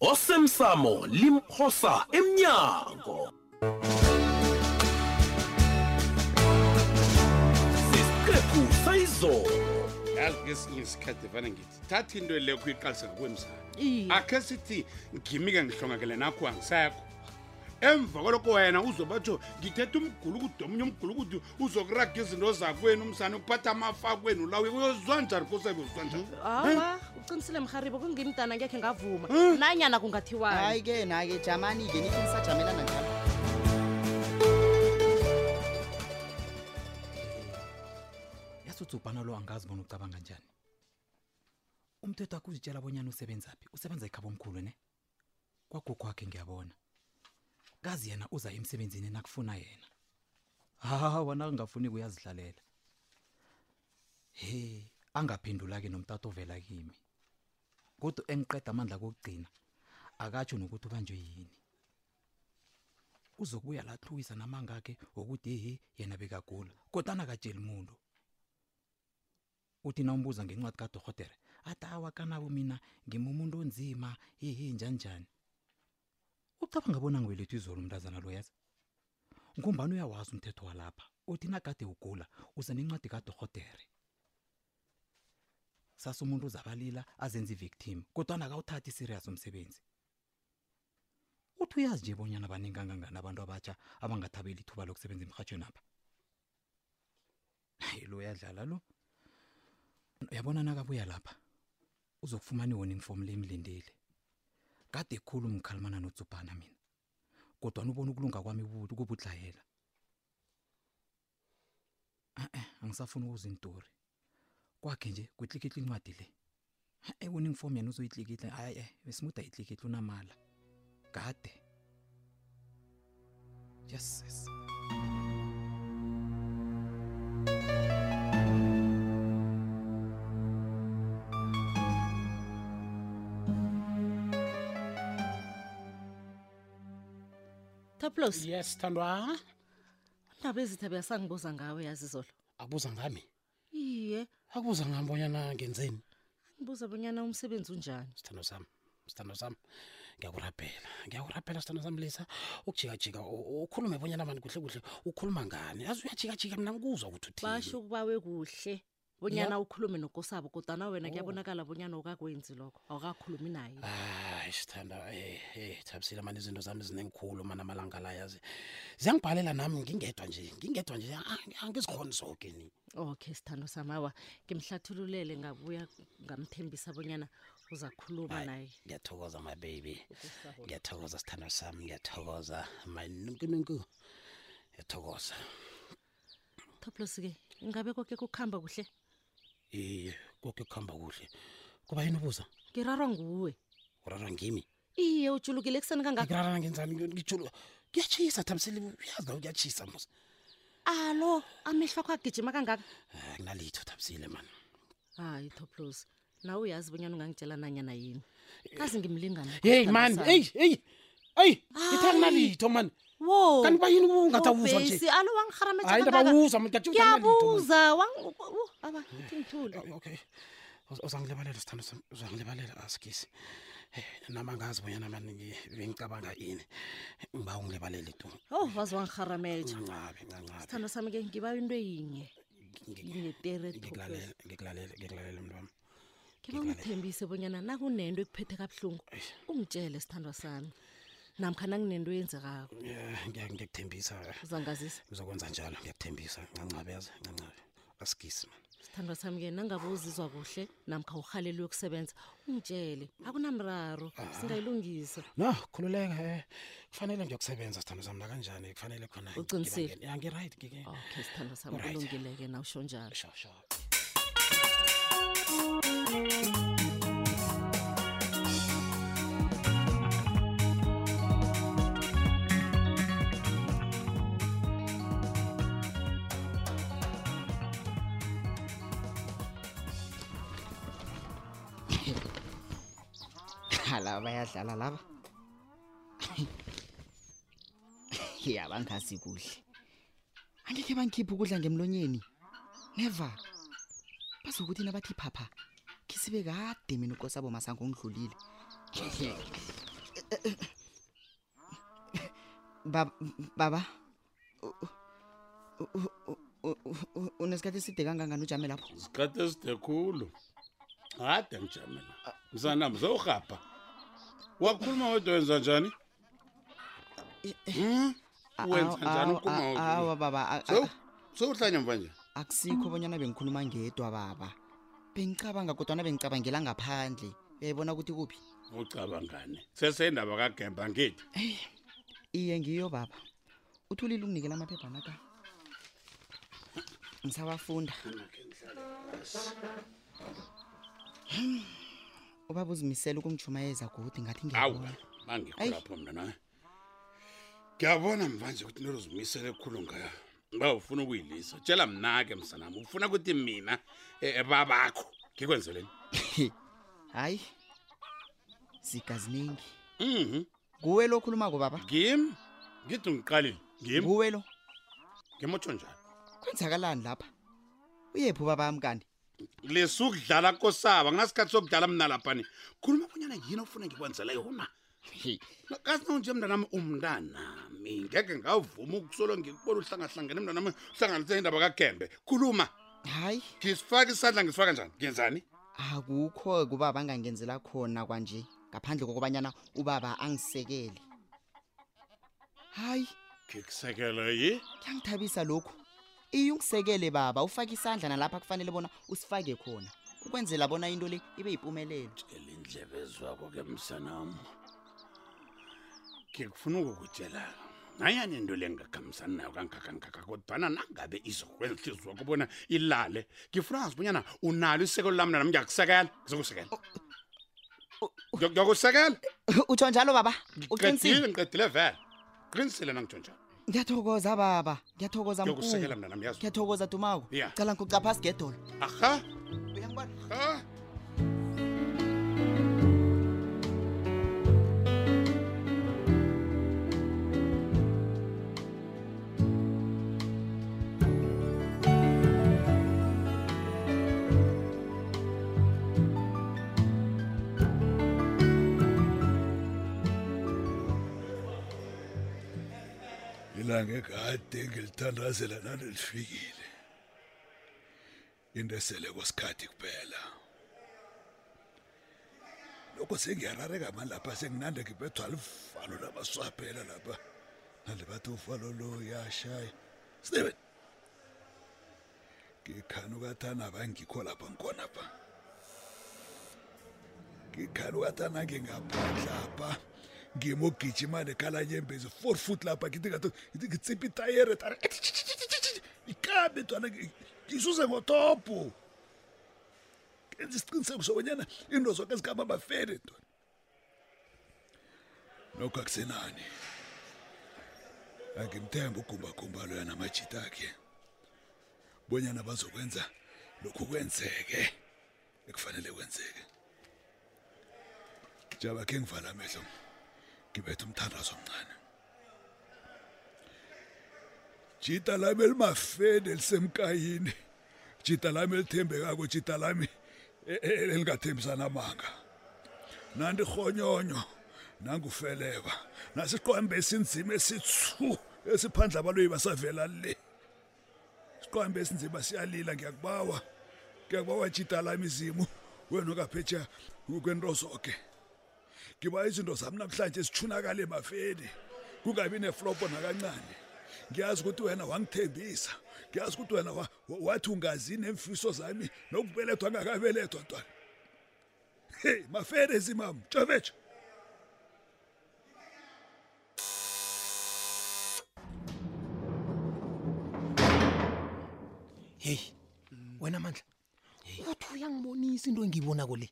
osemsamo limphosa emnyango. Sisiqephu sayizolo yazi ngesinye isikhathi vane ngithi thatha into lekho iqalise ngakwemzana akhe sithi ngimike ngihlongakele nakho angisekho emva kwaloko wena uzobatsho ngithetha umgulukudu omunye umgulukudu uzokuraga izinto zakwenu umsane ukuphatha amafa kwenu lawe uyozwa njani kosabe uzwa njani? Awa uqinisile mharibo kungimdana ngekhe ngavuma. Nanyana kungathiwani? Hayi ke na-ke jamani-ke nithi nisajamelana njalo. Udzubhana lo angazi bona ucabanga njani? Umthetho wakho uzitshela bonyana usebenzaphi usebenza ekhaba omkhulu ne? Kwagogo wakhe ngiyabona kazi yena uza emsebenzini nakufuna yena. Hawa nakungafuni kuyazidlalela he angaphendula-ke nomtata ovela kimi. Kodwa engiqeda amandla kokugcina akatsho nokuthi ubanjwe yini. Uzokubuya lahlwisa namangakhe wokuthi ehe yena bekagula kodwa anakatsheli muntu. Uthi nawumbuza ngencwadi kadorhotere athi awa kanabo mina ngimumuntu onzima hehe njani njani ucabanga bona ngiwelethu izolo umntazana lo yazi ngumbani uyawazi umthetho walapha uthi nakade ugula uze nencwadi kadorhotere sasa umuntu uzabalila azenza i-victim kodwa nakawuthathi serious umsebenzi. Uthi uyazi nje bonyana baningi kangangani abantu abatsha abangathabeli ithuba lokusebenza emrhatshweni apha. Hayi lo uyadlala lo. Uyabona nakabuya lapha uzokufumana i-warning form le imlindile kade khulu ngikhalimana notsubhana mina kodwa ubona ukulunga kwami kubuthi kubudlayela. E-e angisafuni ukuzintori kwakhe nje kwitlikitla incwadi le. I-warning form yena uzoyitlikitla hayi e besimuda yitlikitla unamala. Kade. Yes. Toplos yes thandwa. Indaba ezitha beyasangibuza ngawe yazi izolo akubuza ngami? Iye. Akubuza ngami bonyana ngenzeni? Ngibuza bonyana umsebenzi unjani. Sithando sami sithando sami. Ngiyakurabhela ngiyakurabhela sithando sami lisa ukujikajika ukhulume bonyana mani kuhle kuhle. Ukhuluma ngani? Yazi uyajikajika mina ngikuzwa ukuthi uthini. Basho ukubawe kuhle bonyana ukhulume nokosabo kodwana wena kuyabonakala bonyana ukakwenzi lokho awukakhulumi naye. Hayi sithanda eh eh thabisile mani izinto zami zinengikhulu mana amalanga la yazi. Ziyangibhalela nami ngingedwa nje ngingedwa nje ang- angizikhoni zonke ni. Okay sithando sami awa ngimhlathululele ngabuya ngamthembisa bonyana uzakhuluma naye. ngiyathokoza my baby. Ngiyathokoza sithando sami ngiyathokoza my nunkununku ngiyathokoza. Toplos-ke ingabe koke kukuhamba kuhle iye koke kuhamba kuhle. Kuba yini ubuza? Ngirarwa nguwe. Urara ngimi? Iye ujulukile ekuseni kangaka? Ngirara ngenzani? Ngijulu kuyatshisa thabisile uyazi nawe kuyatshisa mos alo amehlo akho agijima kangaka? Ah, kunalitho thabisile mani hayi toplos nawe uyazi bonyana ungangitshela nanyana yini? Kazi ngimlingana yeyi mani eyi eyi eyi ngithe akunalitho mani wo. Kanti bayini ungatawuzwa nje? alo wangiharamhayi ndabawuzwa ngiyabuza aba ngithule. Oh, okay. Uzangilebalela sithando sami uzangilebalela ah, asigisi nama ngazi bonyana mani bengicabanga ini? Ngiba ungilebalele tu. Oh wazi wangiharamelaasithando sami ke ngiba into yinye. Ngikulalele mntu wami. Ngiba ungithembise bonyana nakunento ekuphethe kabuhlungu. Ungitshele sithandwa sami. Namkha nanginento yenzekako ngiyakuthembisa uzangazisa ngizokwenza njalo ngiyakuthembisa. Ncancabeza ncancabe asigisi man sithandwa sami ke nangabe uzizwa kuhle namkha uhalelwe yokusebenza ungitshele akunamraro singayilungisa. No khululeka um kufanele ngiyokusebenza sithandwa sami nakanjani kufanele khona ucinisile ya ngiright ngike okay sithandwa sami kulungile-ke nawusho njalo. Sure sure bayadlala laba. Ya bangazi kuhle. Angekhe bangikhiphe ukudla ngemlonyeni. Never. Bazokuthi nabathi phapha khisibe kade mina ukosabo masango ngidlulile Baba baba. Unesikhathi eside kangangani ujame lapho? isikhathi eside khulu. Hade ngijamela. Msanami zowurhapha wakhuluma wedwa wenza njani Hmm? wenza njani Awa baba sewuhlanya mva nje akusikho bonyana bengikhuluma ngedwa baba. Bengicabanga kodwana bengicabangela ngaphandle. Uyayibona ukuthi kuphi? ucabangane sesendaba kagemba ngithi Iye ngiyo baba. Uthulile ukunikela amaphepha naka. Ngisawafunda. Ubaba uzimisela ukungichumayeza godi ngathi awu ngiyabona. mangikhulapho mna naye ngiyabona mvanje ukuthi into ozimisele ekhulu ngayo ba ufuna ukuyilisa tshela mna-ke msanami ufuna ukuthi mina eh, babakho ngikwenzeleni Hayi. Sigaziningi. mhm Kuwe lo khulumako baba? ngimi ngithi ngiqalile ngimi Kuwe lo. ngemotsho njani Kwenzakalani lapha? Uyephi ubaba wami kanti? Lesukudlala kosaba nginasikhathi sokudlala mna laphani khuluma bonyana yini ofuna ngikwenzele yona? Kazi nje mntanami umntanami ngeke ngavuma ukusolo ngikubona uhlangahlangene mntanami uhlanganise indaba kagembe. Khuluma. Hayi, ngisifaka isandla ngisifaka njani? Ngenzani? Akukho kubaba angangenzela khona kwanje. Ngaphandle kokubanyana ubaba angisekele. Hayi, ngikusekela yi? Kuyangithabisa lokhu. Iyungisekele baba, ufake isandla nalapha kufanele bona usifake khona. Ukwenzela bona into le ibe yimpumelelo. elindlebe zwako ke msanami ngikufuna ukukutshela nayani into le ngingagamisani nayo kangakangaka kodwana nangabe izokwenza ihliziyo wakho bona ilale ngifuna ngazi bonyana unalo isekelo lami nami ngiyakusekela ngizokusekela ngiyokusekela Utsho njalo baba? Uqinisile? ngiqedile vele qinisile nangitsho njalo Ngiyathokoza baba, ngiyathokoza mkhulu. Ngiyathokoza Dumako. Yeah. Cala ngikucapha sigedolo. aha Uyangibona? Ha ilanga egade ngilithandazela nalelifikile. Into esele kwesikhathi kuphela. Lokho sengiyarareka mani lapha senginande ngibethwa livalo labaswaphela lapha. Nale bathi uvalo lo yashaya steven! Ngikhani ukathana bangikho lapha ngikhona pha ngikhani ukathana ngingaphandla apha ngimogijima nekhalanyembezi four foot lapha ngithi ngathi ngithi ngitsipha itayere tare ikambe ntwana ngisuze ngotopo kenza isiqiniseko sobonyana into zonke zikamba bafele ntwana nokho akusenani angimthemba ugumbagumba loya namajita akhe bonyana bazokwenza lokhu kwenzeke. Ekufanele kwenzeke. Jaba khe ngivala amehlo. Ngibetha umthandazo omncane jita lami elimafeni elisemkayini jita lami elithembekako jita lami e- e- elingathembisana amanga nanti rhonyonyo nangufeleba. Nasiqwambe esinzima esithu esiphandla abaloyi basavela le. Siqwambe esinzima siyalila ngiyakubawa. Ngiyakubawa jita lami izimu wena okaphetsha kwento zonke ngiba izinto zami namhlanje zithunakale emafeni. Kungabi neflopo nakancane. Ngiyazi ukuthi wena wangithembisa. Ngiyazi ukuthi wena wa- wa- wathi ungazi nemfiso zami nokubelethwa angakabelethwa ntwana. Hey mafeni ezimam tshovetsho hey wena mandla uthi uyangibonisa into engiyibonako le?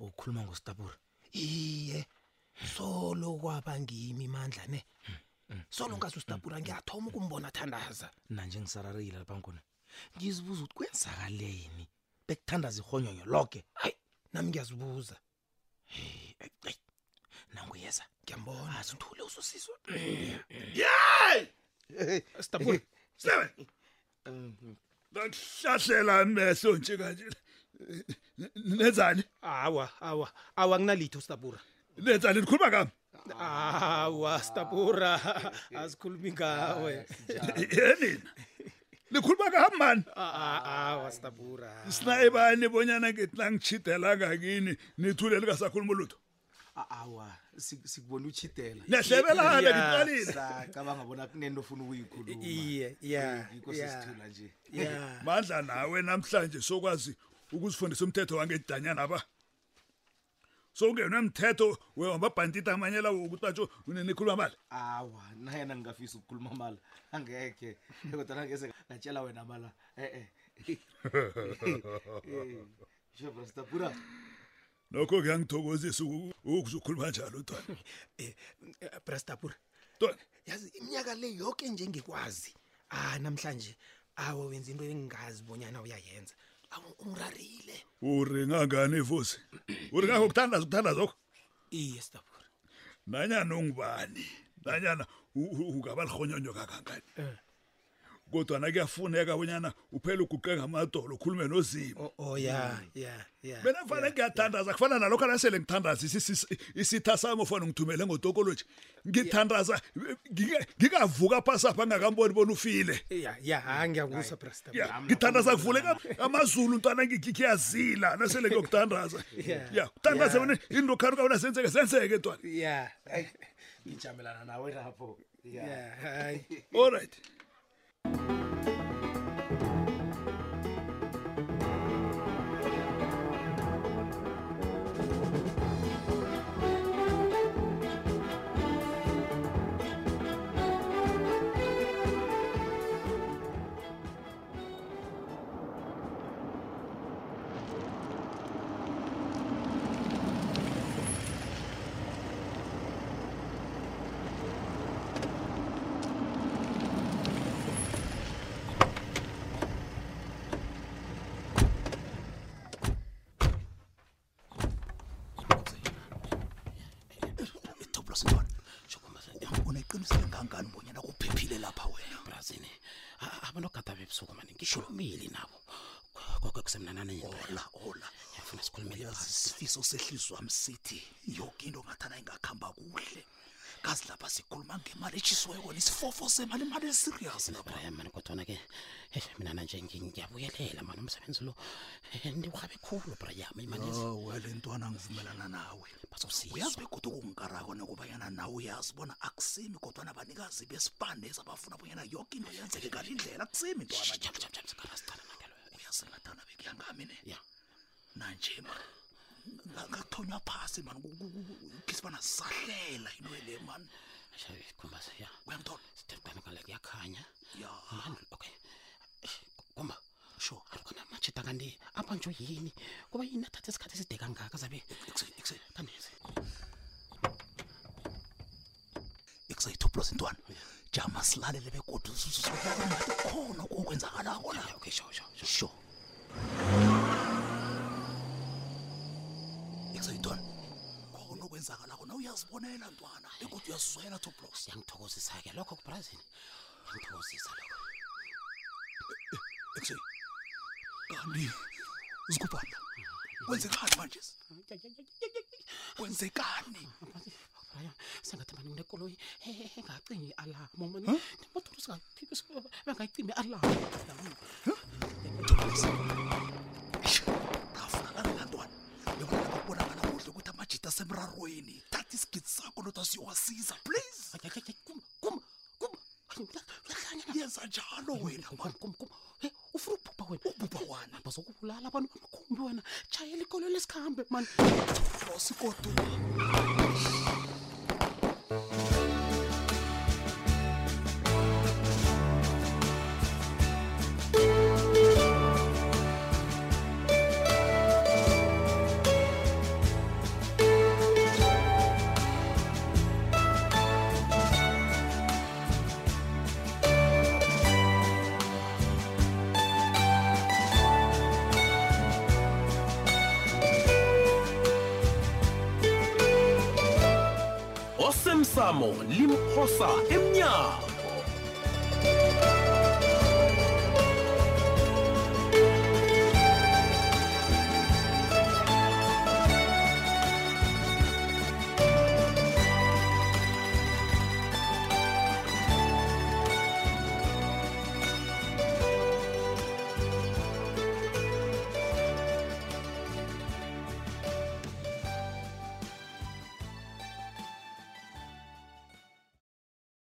Ukhuluma ngostabura. Iye solo kwaba ngimi mandla ne? Solo ngazi usitapura ngiyathoma ukumbona thandaza. Nanje ngisararile lapha ngikhona ngizibuza ukuthi kwenzakaleni? Bekuthandaza ihonyonyo loke. Hayi nami ngiyazibuza. Hey nanguyeza ngiyambona. Asithule usosizwa sitapura seven ngakuhlahlela amehlo nje kanje. Nenzani? Awa awa awa kunalitho sitapura nenzani? Nikhuluma ngami. Awa stapura asikhulumi ngawe. Yenina nikhuluma ngami mani awa stapura sina ebani bonyana ngithi nangitshidela ngakini nithule lingasakhuluma lutho awa sik- sikubona uchidela. Nehlebelana ngiqalile sacabanga bona kunento ofuna ukuyikhuluma. Iye ya yikho sesithula nje. mandla nawe namhlanje sokwazi ukuzifundisa umthetho wangedanyana ba. Sokungenwe mthetho wamabhantita amanyela ukuthi batsho nikhuluma mali. Awa nayena ngingafisa ukukhuluma mala angekhe kodwa ngeze ngatshela wena mala. E-e. Shobrastapura nokho kuyangithokozisa uku- ukuzukhuluma njalo ntwana brastapura ntwana yazi iminyaka le yoke njengekwazi. Ah namhlanje awe wenza into engingazi bonyana uyayenza. Awu ungirarile. Uringa ngani futhi uringa ngokuthandaza ukuthandaza okho iye stapura nanyana ungubani? Nanyana u- u- ungaba lihonyonyo kakangani kodwana kuyafuneka bonyana uphele uguqe ngamadolo ukhulume nozimo oh, oh ya ya ya mina kufanele ngiyathandaza kufana nalokho anasele ngithandaza isi- isi- isitha sami ofana ngithumele ngotokoloji. Ngithandaza ngikavuka phasapha ngingakamboni bona ufile. Ya ya ngiyakuzwa ya ngithandaza kuvuleka amazulu ntwana ngiyazila nasele ngiyokuthandaza. Yeah. ya uthandaze bona into kharukabona zenzeke zenzeke ntwana ya ngijamelana nawe lapho. Ya ya hayi Thank you. Abantu ogada bebusuku mani ngikhulumile nabo. Kwakwe kusemnananeni ola ola yafuna sikhulumele yazi isifiso sehlizwa wami sithi yoke into ngathana ingakuhamba kuhle. Kazi lapha sikhuluma ngemali etshisweko nesifofo semali imali eserious lapha Brian mani kodwana-ke eh, mina nanje ngi- ngiyabuyelela mani umsebenzi lo eh, ndiwabe khulu Brian imali oh well intwana ngivumelana nawe bazosiza uyazi begodwa okungikarako nokubanyana nawe uyazi bona akusimi kodwana abanikazi besipandezi abafuna bonyana yoke into yenzeke ngalindlela akusimi intwana uyazi ngathana bekuyangami ne ya nanje man ngakuthonywa phasi man kisibana sisahlela into le man kumbasa ya uyangithola sidekana ngale kuyakhanya ya mani okay kumba sure alukona majida kanti abanjwe yini kuba yini athatha isikhathi eside kangaka zabe ekuseni kanezi ekusayithoplos intwana jama silalele begodu ngathi khona okwenzakalako la okay sure sure sure okwenzakalako na uyazibonela ntwana begodwa uyazizwela toplos yangithokozisa-ke lokho kubrazini yangithokozisa lokho. Ekuseni kanti zikubhadla. Kwenzekani manje? Kwenzekani? Brian sengathi mani nginekoloyi engacimi i-alamu. Mani nemotori singaphiki bengayicimi i-alamu. lamanikumkum e ufuna ubhubha wena? Ubhubha wani bazokubulala abantu bamakhumbi wena. Tshayela ikolo lesikhambe mani frosi osemsamo limphosa emnyango